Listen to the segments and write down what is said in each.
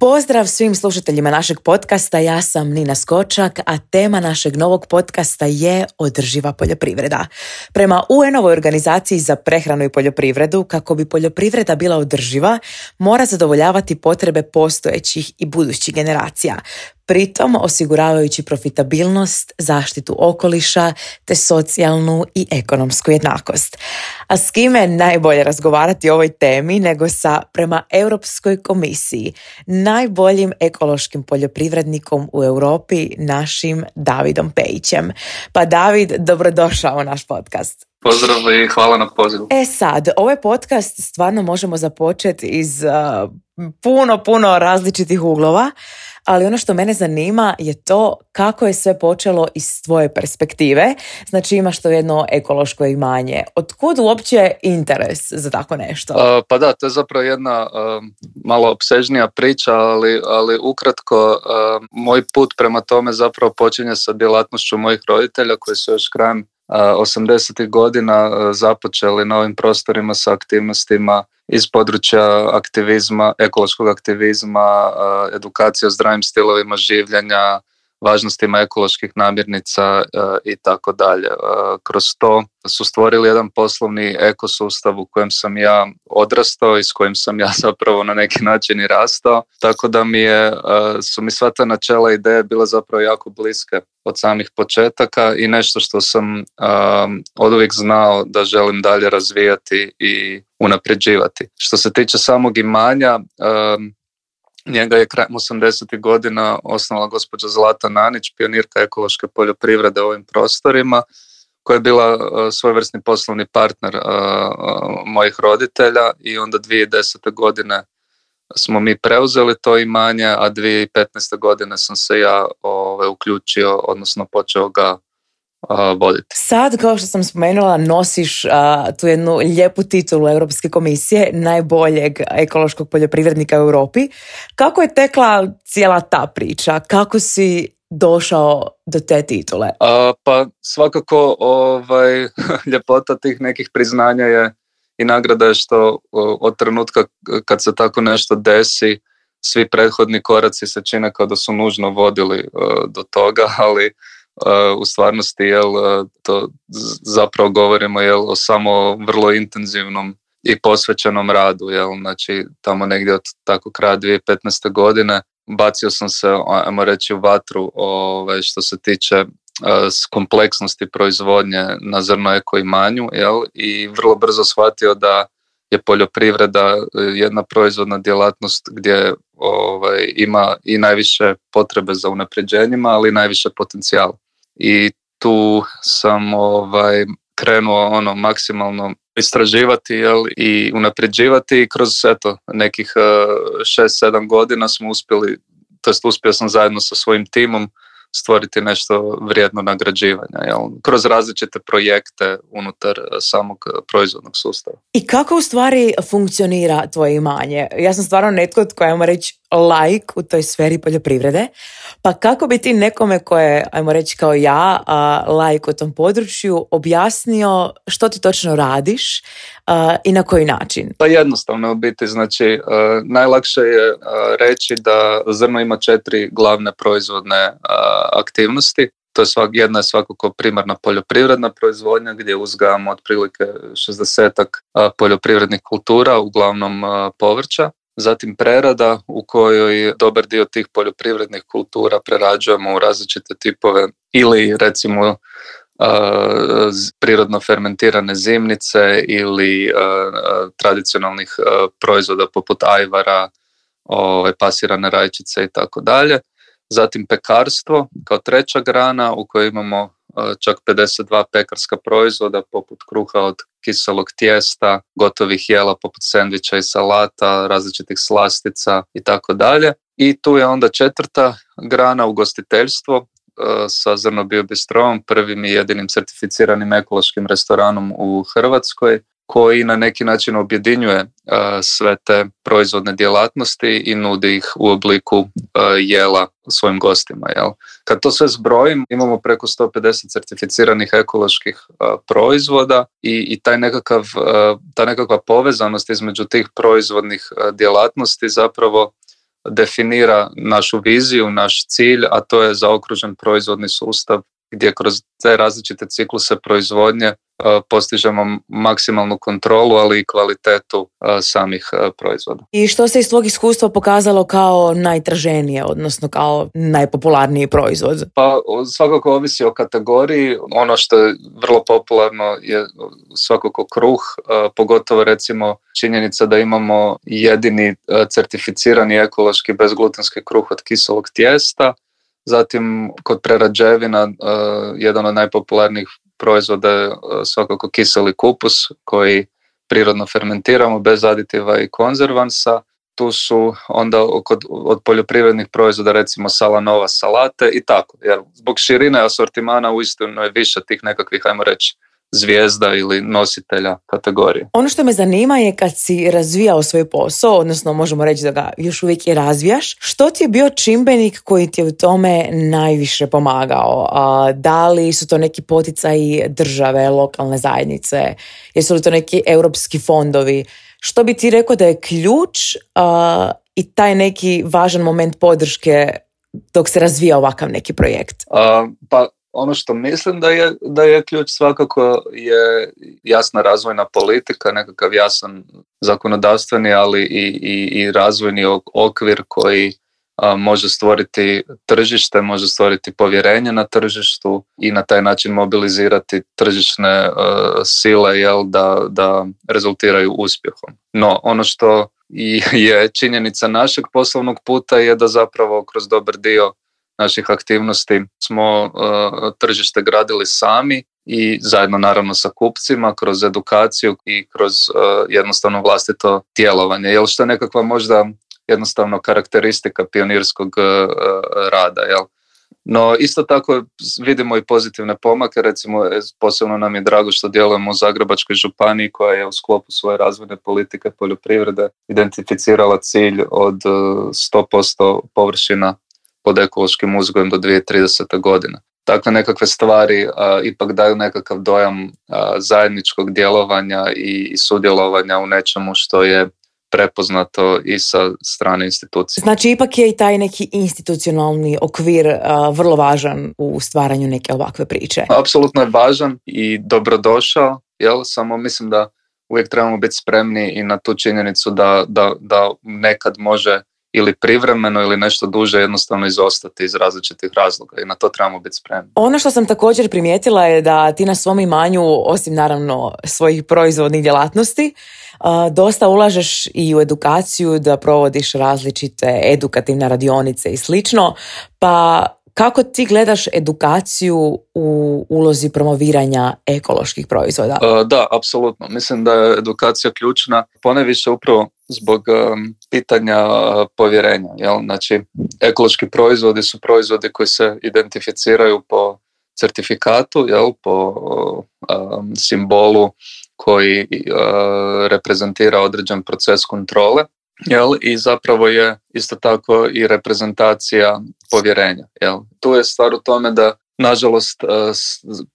Pozdrav svim slušateljima našeg podcasta, ja sam Nina Skočak, a tema našeg novog podcasta je održiva poljoprivreda. Prema UN-ovoj organizaciji za prehranu i poljoprivredu, kako bi poljoprivreda bila održiva, mora zadovoljavati potrebe postojećih i budućih generacija pritom osiguravajući profitabilnost, zaštitu okoliša te socijalnu i ekonomsku jednakost. A s kime najbolje razgovarati o ovoj temi nego sa prema Europskoj komisiji, najboljim ekološkim poljoprivrednikom u Europi, našim Davidom Pejićem. Pa David, dobrodošao u naš podcast. Pozdrav i hvala na pozivu. E sad, ovaj podcast stvarno možemo započeti iz uh, puno, puno različitih uglova ali ono što mene zanima je to kako je sve počelo iz tvoje perspektive. Znači imaš to jedno ekološko imanje. Otkud uopće interes za tako nešto? E, pa da, to je zapravo jedna e, malo obsežnija priča, ali, ali ukratko e, moj put prema tome zapravo počinje sa djelatnošću mojih roditelja koji su još krajem 80. godina započeli na ovim prostorima sa aktivnostima iz područja aktivizma, ekološkog aktivizma, edukacije o zdravim stilovima življenja, važnostima ekoloških namirnica e, i tako dalje. E, kroz to su stvorili jedan poslovni ekosustav u kojem sam ja odrastao i s kojim sam ja zapravo na neki način i rastao. Tako da mi je, e, su mi sva ta načela ideje bila zapravo jako bliske od samih početaka i nešto što sam od uvijek znao da želim dalje razvijati i unapređivati. Što se tiče samog imanja, Njega je krajem 80. godina osnovala gospođa Zlata Nanić, pionirka ekološke poljoprivrede u ovim prostorima, koja je bila e, svojevrsni poslovni partner e, e, mojih roditelja i onda 2010. godine smo mi preuzeli to imanje, a 2015. godine sam se ja ove, ovaj, uključio, odnosno počeo ga voditi. Sad, kao što sam spomenula, nosiš tu jednu lijepu titulu Europske komisije najboljeg ekološkog poljoprivrednika u Europi. Kako je tekla cijela ta priča? Kako si došao do te titule? pa svakako ovaj, ljepota tih nekih priznanja je i nagrada je što od trenutka kad se tako nešto desi, svi prethodni koraci se čine kao da su nužno vodili do toga, ali u stvarnosti jel, e, to zapravo govorimo jel, o samo vrlo intenzivnom i posvećenom radu. Jel, znači, tamo negdje od tako kraja 2015. godine bacio sam se, ajmo reći, u vatru ove, ovaj, što se tiče e, s kompleksnosti proizvodnje na zrno eko manju jel, i vrlo brzo shvatio da je poljoprivreda e, jedna proizvodna djelatnost gdje ovaj, ima i najviše potrebe za unapređenjima, ali i najviše potencijala i tu sam ovaj, krenuo ono maksimalno istraživati jel, i unapređivati i kroz eto, nekih 6-7 e, godina smo uspjeli, to jest uspio sam zajedno sa svojim timom stvoriti nešto vrijedno nagrađivanja jel, kroz različite projekte unutar e, samog proizvodnog sustava. I kako u stvari funkcionira tvoje imanje? Ja sam stvarno netko tko, ajmo reći, Like u toj sferi poljoprivrede. Pa kako bi ti nekome koje ajmo reći kao ja, like u tom području, objasnio što ti točno radiš i na koji način? Pa jednostavno u biti, znači najlakše je reći da zrno ima četiri glavne proizvodne aktivnosti. To je svak, jedna je svakako primarna poljoprivredna proizvodnja gdje uzgajamo otprilike 60 poljoprivrednih kultura, uglavnom povrća zatim prerada u kojoj dobar dio tih poljoprivrednih kultura prerađujemo u različite tipove ili recimo prirodno fermentirane zimnice ili tradicionalnih proizvoda poput ajvara, ove, ovaj, pasirane rajčice i tako dalje. Zatim pekarstvo kao treća grana u kojoj imamo čak 52 pekarska proizvoda poput kruha od kiselog tijesta, gotovih jela poput sendviča i salata, različitih slastica i tako dalje. I tu je onda četvrta grana ugostiteljstvo e, sa Zrno prvim i jedinim certificiranim ekološkim restoranom u Hrvatskoj koji na neki način objedinjuje e, sve te proizvodne djelatnosti i nudi ih u obliku e, jela svojim gostima. Jel? Kad to sve zbrojim, imamo preko 150 certificiranih ekoloških e, proizvoda i, i taj nekakav, ta nekakva povezanost između tih proizvodnih djelatnosti zapravo definira našu viziju, naš cilj, a to je zaokružen proizvodni sustav gdje kroz te različite cikluse proizvodnje E, postižemo maksimalnu kontrolu, ali i kvalitetu e, samih e, proizvoda. I što se iz tvog iskustva pokazalo kao najtraženije, odnosno kao najpopularniji proizvod? Pa svakako ovisi o kategoriji. Ono što je vrlo popularno je svakako kruh, pogotovo recimo činjenica da imamo jedini certificirani ekološki bezglutenski kruh od kiselog tijesta, Zatim, kod prerađevina, jedan od najpopularnijih proizvode, e, svakako kiseli kupus koji prirodno fermentiramo bez aditiva i konzervansa. Tu su onda kod, od poljoprivrednih proizvoda recimo salanova salate i tako. Jer zbog širine asortimana uistinu je više tih nekakvih, ajmo reći, zvijezda ili nositelja kategorije. Ono što me zanima je kad si razvijao svoj posao, odnosno možemo reći da ga još uvijek i razvijaš, što ti je bio čimbenik koji ti je u tome najviše pomagao? Da li su to neki poticaji države, lokalne zajednice, jesu li to neki europski fondovi? Što bi ti rekao da je ključ i taj neki važan moment podrške dok se razvija ovakav neki projekt? pa ono što mislim da je, da je ključ svakako je jasna razvojna politika, nekakav jasan zakonodavstveni, ali i, i, i razvojni okvir koji može stvoriti tržište, može stvoriti povjerenje na tržištu i na taj način mobilizirati tržišne sile jel, da, da rezultiraju uspjehom. No, ono što je činjenica našeg poslovnog puta je da zapravo kroz dobar dio naših aktivnosti smo e, tržište gradili sami i zajedno naravno sa kupcima kroz edukaciju i kroz e, jednostavno vlastito djelovanje. Jel što je nekakva možda jednostavno karakteristika pionirskog e, rada, jel? No isto tako vidimo i pozitivne pomake, recimo posebno nam je drago što djelujemo u Zagrebačkoj županiji koja je u sklopu svoje razvojne politike poljoprivrede identificirala cilj od 100% površina pod ekološkim uzgojem do 2030. godine. Takve nekakve stvari ipak daju nekakav dojam zajedničkog djelovanja i, sudjelovanja u nečemu što je prepoznato i sa strane institucije. Znači ipak je i taj neki institucionalni okvir vrlo važan u stvaranju neke ovakve priče. Apsolutno je važan i dobrodošao, jel? samo mislim da uvijek trebamo biti spremni i na tu činjenicu da, da, da nekad može ili privremeno ili nešto duže jednostavno izostati iz različitih razloga i na to trebamo biti spremni. Ono što sam također primijetila je da ti na svom imanju, osim naravno svojih proizvodnih djelatnosti, dosta ulažeš i u edukaciju da provodiš različite edukativne radionice i slično, pa kako ti gledaš edukaciju u ulozi promoviranja ekoloških proizvoda? E, da, apsolutno. Mislim da je edukacija ključna, više upravo zbog e, pitanja povjerenja. Jel? Znači, ekološki proizvodi su proizvodi koji se identificiraju po certifikatu, jel? po e, simbolu koji reprezentira određen proces kontrole jel? i zapravo je isto tako i reprezentacija povjerenja. Jel? Tu je stvar u tome da nažalost e,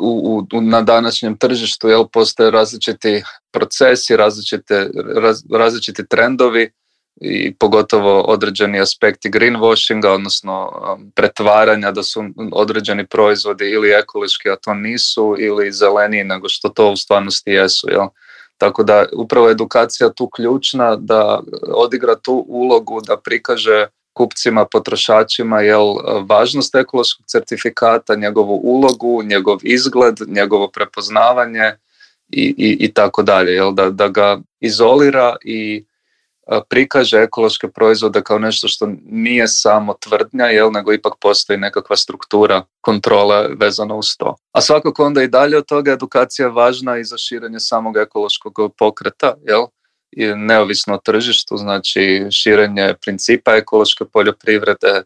u, na današnjem tržištu jel, postoje različiti procesi, različite, različiti trendovi i pogotovo određeni aspekti greenwashinga, odnosno um, pretvaranja da su određeni proizvodi ili ekološki, a to nisu, ili zeleniji nego što to u stvarnosti jesu. Jel. Tako da upravo edukacija tu ključna da odigra tu ulogu da prikaže kupcima, potrošačima jel važnost ekološkog certifikata, njegovu ulogu, njegov izgled, njegovo prepoznavanje i, i, i tako dalje, jel da, da ga izolira i E, prikaže ekološke proizvode kao nešto što nije samo tvrdnja, jel, nego ipak postoji nekakva struktura kontrole vezana uz to. A svakako onda i dalje od toga edukacija je važna i za širenje samog ekološkog pokreta, jel, neovisno tržištu, znači širenje principa ekološke poljoprivrede,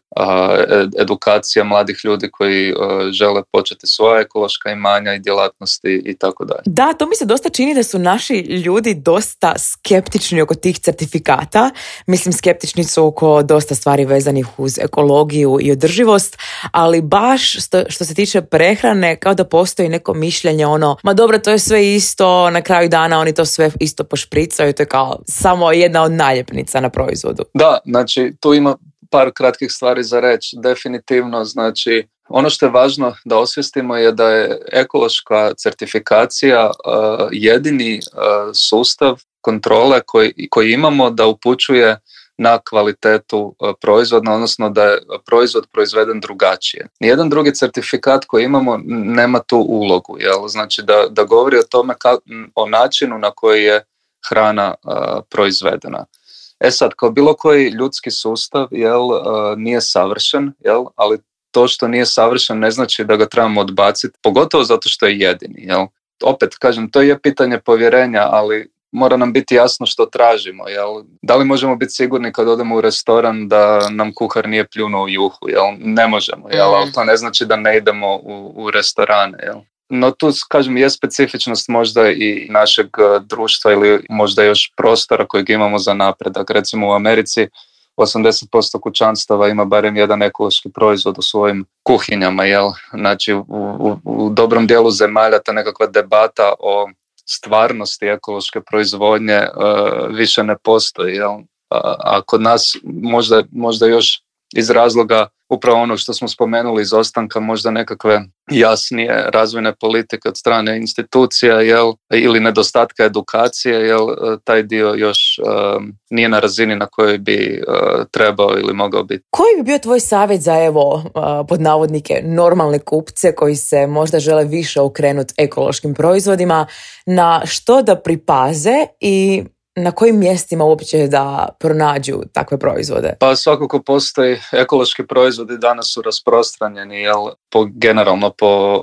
edukacija mladih ljudi koji e, žele početi svoja ekološka imanja i djelatnosti i tako dalje. Da, to mi se dosta čini da su naši ljudi dosta skeptični oko tih certifikata. Mislim, skeptični su oko dosta stvari vezanih uz ekologiju i održivost, ali baš što se tiče prehrane, kao da postoji neko mišljenje ono, ma dobro, to je sve isto, na kraju dana oni to sve isto pošpricaju, to je kao samo jedna od naljepnica na proizvodu. Da, znači tu ima par kratkih stvari za reći. Definitivno, znači, ono što je važno da osvijestimo je da je ekološka certifikacija e, jedini e, sustav kontrole koji, koji imamo da upućuje na kvalitetu e, proizvoda, odnosno da je e, proizvod proizveden drugačije. Nijedan drugi certifikat koji imamo nema tu ulogu, jel? znači da, da govori o tome o načinu na koji je hrana e, proizvedena. E sad, kao bilo koji ljudski sustav jel, nije savršen, jel, ali to što nije savršen ne znači da ga trebamo odbaciti, pogotovo zato što je jedini. Jel? Opet, kažem, to je pitanje povjerenja, ali mora nam biti jasno što tražimo. Jel? Da li možemo biti sigurni kad odemo u restoran da nam kuhar nije pljunuo u juhu? Jel? Ne možemo, jel? ali mm. to ne znači da ne idemo u, u restorane. Jel? No tu, kažem, je specifičnost možda i našeg e, društva ili možda još prostora kojeg imamo za napredak. Recimo u Americi 80% kućanstava ima barem jedan ekološki proizvod u svojim kuhinjama. Jel? Znači u, u, u dobrom dijelu zemalja ta nekakva debata o stvarnosti ekološke proizvodnje e, više ne postoji. Pa, a, kod nas možda, možda još iz razloga upravo onog što smo spomenuli iz ostanka možda nekakve jasnije razvojne politike od strane institucija jel, ili nedostatka edukacije jel e, taj dio još e, nije na razini na kojoj bi e, trebao ili mogao biti. Koji bi bio tvoj savjet za evo uh, pod navodnike normalne kupce koji se možda žele više okrenuti ekološkim proizvodima na što da pripaze i na kojim mjestima uopće da pronađu takve proizvode? Pa svakako postoji, ekološki proizvodi danas su rasprostranjeni jel, po, generalno po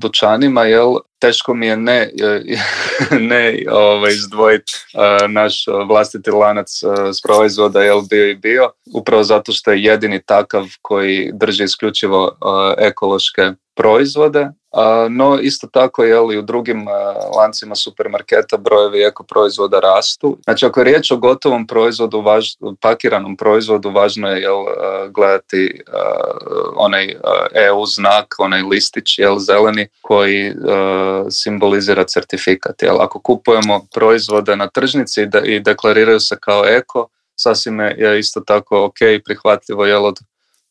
dućanima, jel, teško mi je ne, ne ovaj, izdvojiti e, naš vlastiti lanac e, s proizvoda jel bio i bio, upravo zato što je jedini takav koji drži isključivo e, ekološke proizvode, no isto tako je li u drugim e, lancima supermarketa brojevi eko proizvoda rastu. Znači ako je riječ o gotovom proizvodu, važ, pakiranom proizvodu, važno je e, gledati e, onaj EU znak, onaj listić jel, zeleni koji simbolizira certifikat. Jel. Ako kupujemo proizvode na tržnici i deklariraju se kao eko, sasvim je isto tako ok, prihvatljivo jel, od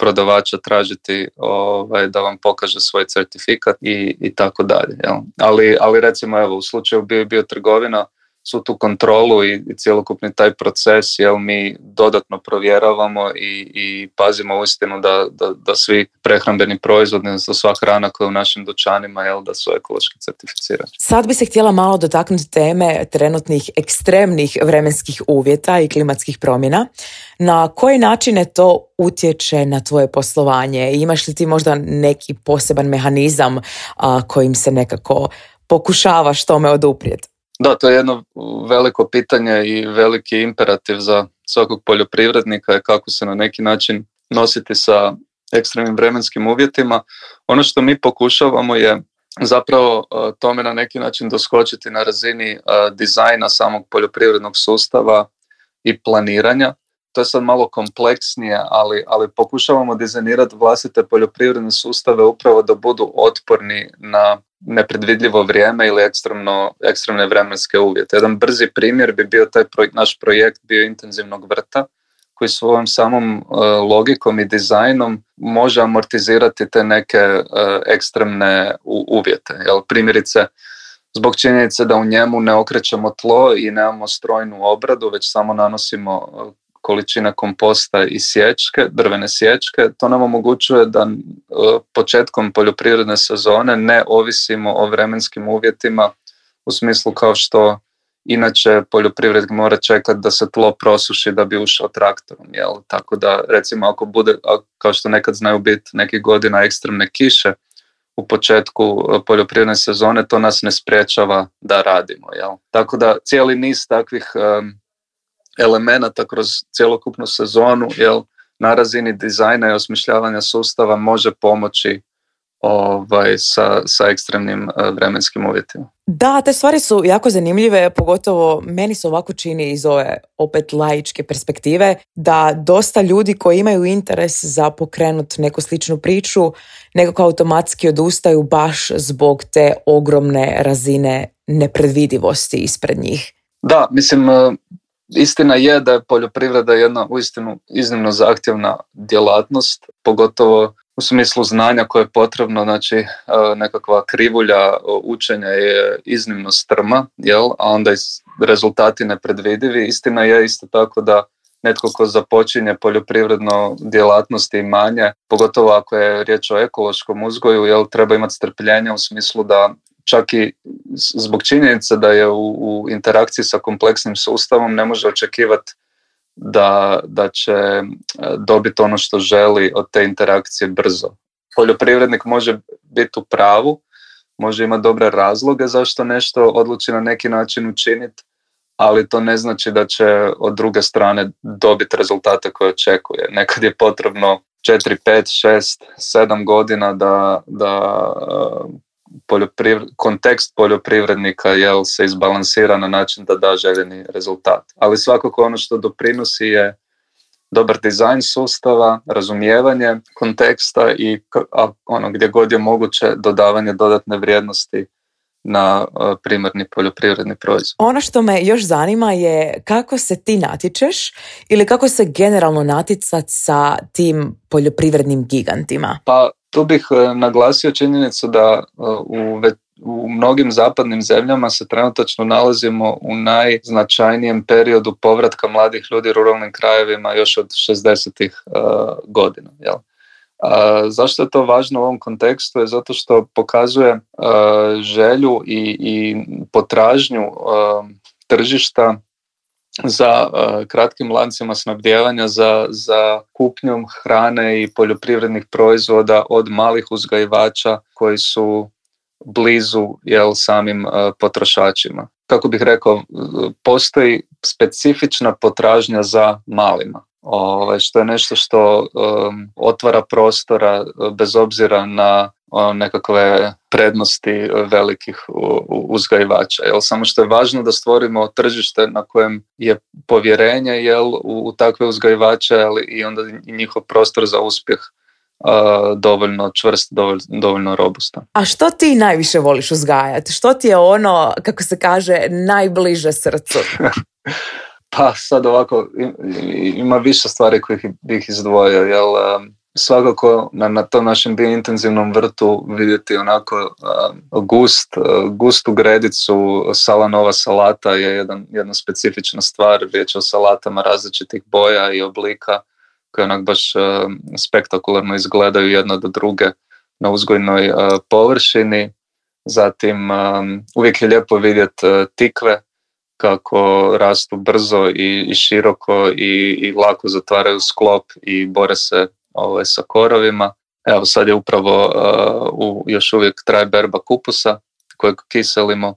prodavača tražiti ovaj, da vam pokaže svoj certifikat i, i tako dalje. Jel? Ali, ali recimo evo, u slučaju bio bio trgovina, svu tu kontrolu i, i cjelokupni taj proces jel mi dodatno provjeravamo i, i pazimo uistinu da, da, da svi prehrambeni proizvodi, za sva hrana koja je u našim dućanima jel da su ekološki certificirani. Sad bi se htjela malo dotaknuti teme trenutnih ekstremnih vremenskih uvjeta i klimatskih promjena. Na koji je to utječe na tvoje poslovanje? Imaš li ti možda neki poseban mehanizam a, kojim se nekako pokušavaš tome oduprijeti? Da, to je jedno veliko pitanje i veliki imperativ za svakog poljoprivrednika je kako se na neki način nositi sa ekstremnim vremenskim uvjetima. Ono što mi pokušavamo je zapravo e, tome na neki način doskočiti na razini e, dizajna samog poljoprivrednog sustava i planiranja to je sad malo kompleksnije, ali, ali pokušavamo dizajnirati vlastite poljoprivredne sustave upravo da budu otporni na nepredvidljivo vrijeme ili ekstremno, ekstremne vremenske uvjete. Jedan brzi primjer bi bio taj naš projekt bio intenzivnog vrta koji svojom samom e, logikom i dizajnom može amortizirati te neke e, ekstremne uvjete. Jel, primjerice, zbog činjenice da u njemu ne okrećemo tlo i nemamo strojnu obradu, već samo nanosimo količina komposta i sječke, drvene sječke, to nam omogućuje da e, početkom poljoprivredne sezone ne ovisimo o vremenskim uvjetima u smislu kao što inače poljoprivrednik mora čekati da se tlo prosuši da bi ušao traktorom. Jel? Tako da recimo ako bude, kao što nekad znaju biti nekih godina ekstremne kiše, u početku e, poljoprivredne sezone to nas ne sprečava da radimo. Jel? Tako da cijeli niz takvih elemenata kroz cjelokupnu sezonu, jel na razini dizajna i osmišljavanja sustava može pomoći ovaj, sa, sa ekstremnim eh, vremenskim uvjetima. Da, te stvari su jako zanimljive, pogotovo meni se ovako čini iz ove opet laičke perspektive da dosta ljudi koji imaju interes za pokrenut neku sličnu priču nekako automatski odustaju baš zbog te ogromne razine nepredvidivosti ispred njih. Da, mislim, eh, Istina je da je poljoprivreda jedna uistinu iznimno zahtjevna djelatnost, pogotovo u smislu znanja koje je potrebno, znači e, nekakva krivulja e, učenja je iznimno strma, jel? a onda rezultati nepredvidivi. Istina je isto tako da netko ko započinje poljoprivredno djelatnosti i manje, pogotovo ako je riječ o ekološkom uzgoju, jel treba imati strpljenja u smislu da čak i zbog činjenice da je u, interakciji sa kompleksnim sustavom ne može očekivati da, da će e, dobiti ono što želi od te interakcije brzo. Poljoprivrednik može biti u pravu, može imati dobre razloge zašto nešto odluči na neki način učiniti, ali to ne znači da će od druge strane dobiti rezultate koje očekuje. Nekad je potrebno 4, 5, 6, 7 godina da, da e, poljoprivred, kontekst poljoprivrednika jel, se izbalansira na način da da željeni rezultat. Ali svakako ono što doprinosi je dobar dizajn sustava, razumijevanje konteksta i ono gdje god je moguće dodavanje dodatne vrijednosti na e, primarni poljoprivredni proizvod. Ono što me još zanima je kako se ti natičeš ili kako se generalno naticat sa tim poljoprivrednim gigantima? Pa tu bih e, naglasio činjenicu da e, u u mnogim zapadnim zemljama se trenutačno nalazimo u najznačajnijem periodu povratka mladih ljudi u ruralnim krajevima još od 60-ih e, godina. Jel? zašto je to važno u ovom kontekstu? Je zato što pokazuje želju i, i potražnju tržišta za eh, kratkim lancima snabdjevanja za, za kupnjom hrane i poljoprivrednih proizvoda od malih uzgajivača koji su blizu jel samim uh, potrošačima kako bih rekao eh, postoji specifična potražnja za malima Ovaj, što je nešto što otvara prostora e, bez obzira na e, nekakve prednosti velikih uzgajivača. Jel, samo što je važno da stvorimo tržište na kojem je povjerenje jel, u, takve uzgajivače ali i onda njihov prostor za uspjeh e, dovoljno čvrst, dovoljno, dovoljno robustan. A što ti najviše voliš uzgajati? Što ti je ono, kako se kaže, najbliže srcu? Pa sad ovako, ima više stvari koje bih izdvojio, jel um, svakako na, na tom našem bio intenzivnom vrtu vidjeti onako um, gust, gustu gredicu, sala nova salata je jedan, jedna specifična stvar, riječ o salatama različitih boja i oblika koje onak baš um, spektakularno izgledaju jedna do druge na uzgojnoj uh, površini. Zatim uvijek je lijepo vidjeti uh, tikve kako rastu brzo i, i široko i, i lako zatvaraju sklop i bore se ovaj, sa korovima. Evo sad je upravo uh, u, još uvijek traje berba kupusa kojeg kiselimo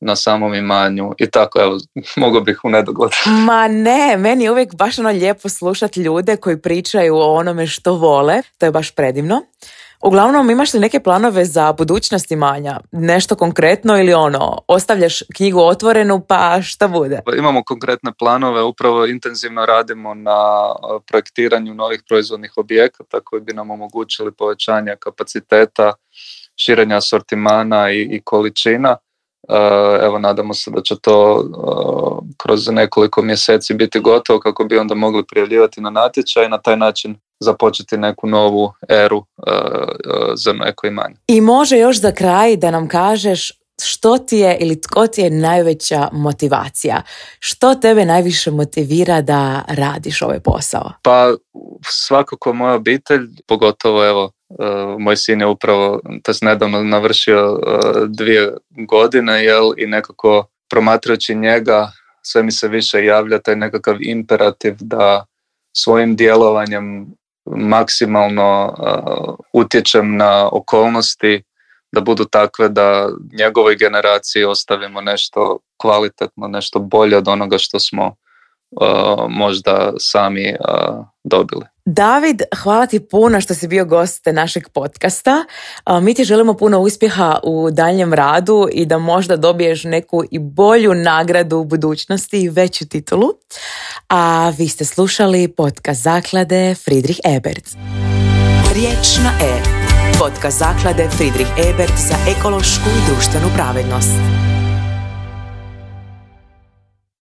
na samom imanju i tako evo mogu bih u nedogled. Ma ne, meni je uvijek baš ono lijepo slušati ljude koji pričaju o onome što vole, to je baš predivno. Uglavnom, imaš li neke planove za budućnost imanja? Nešto konkretno ili ono, ostavljaš knjigu otvorenu pa šta bude? Imamo konkretne planove, upravo intenzivno radimo na e, projektiranju novih proizvodnih objekata koji bi nam omogućili povećanje kapaciteta, širenja asortimana i, količina. E, evo, nadamo se da će to e, kroz nekoliko mjeseci biti gotovo kako bi onda mogli prijavljivati na natječaj i na taj način započeti neku novu eru uh, uh, za neko imanje. I može još za kraj da nam kažeš što ti je ili tko ti je najveća motivacija? Što tebe najviše motivira da radiš ovaj posao? Pa svakako moja obitelj, pogotovo evo uh, moj sin je upravo tas nedavno navršio dvije godine jel i nekako promatrajući njega sve mi se više javlja taj nekakav imperativ da svojim djelovanjem maksimalno utječem na okolnosti da budu takve da njegovoj generaciji ostavimo nešto kvalitetno, nešto bolje od onoga što smo možda sami dobili. David, hvala ti puno što si bio gost našeg podcasta. Mi ti želimo puno uspjeha u daljem radu i da možda dobiješ neku i bolju nagradu u budućnosti i veću titulu. A vi ste slušali podcast zaklade Friedrich Ebert. Riječ na E. Podcast zaklade Friedrich Ebert za ekološku i društvenu pravednost.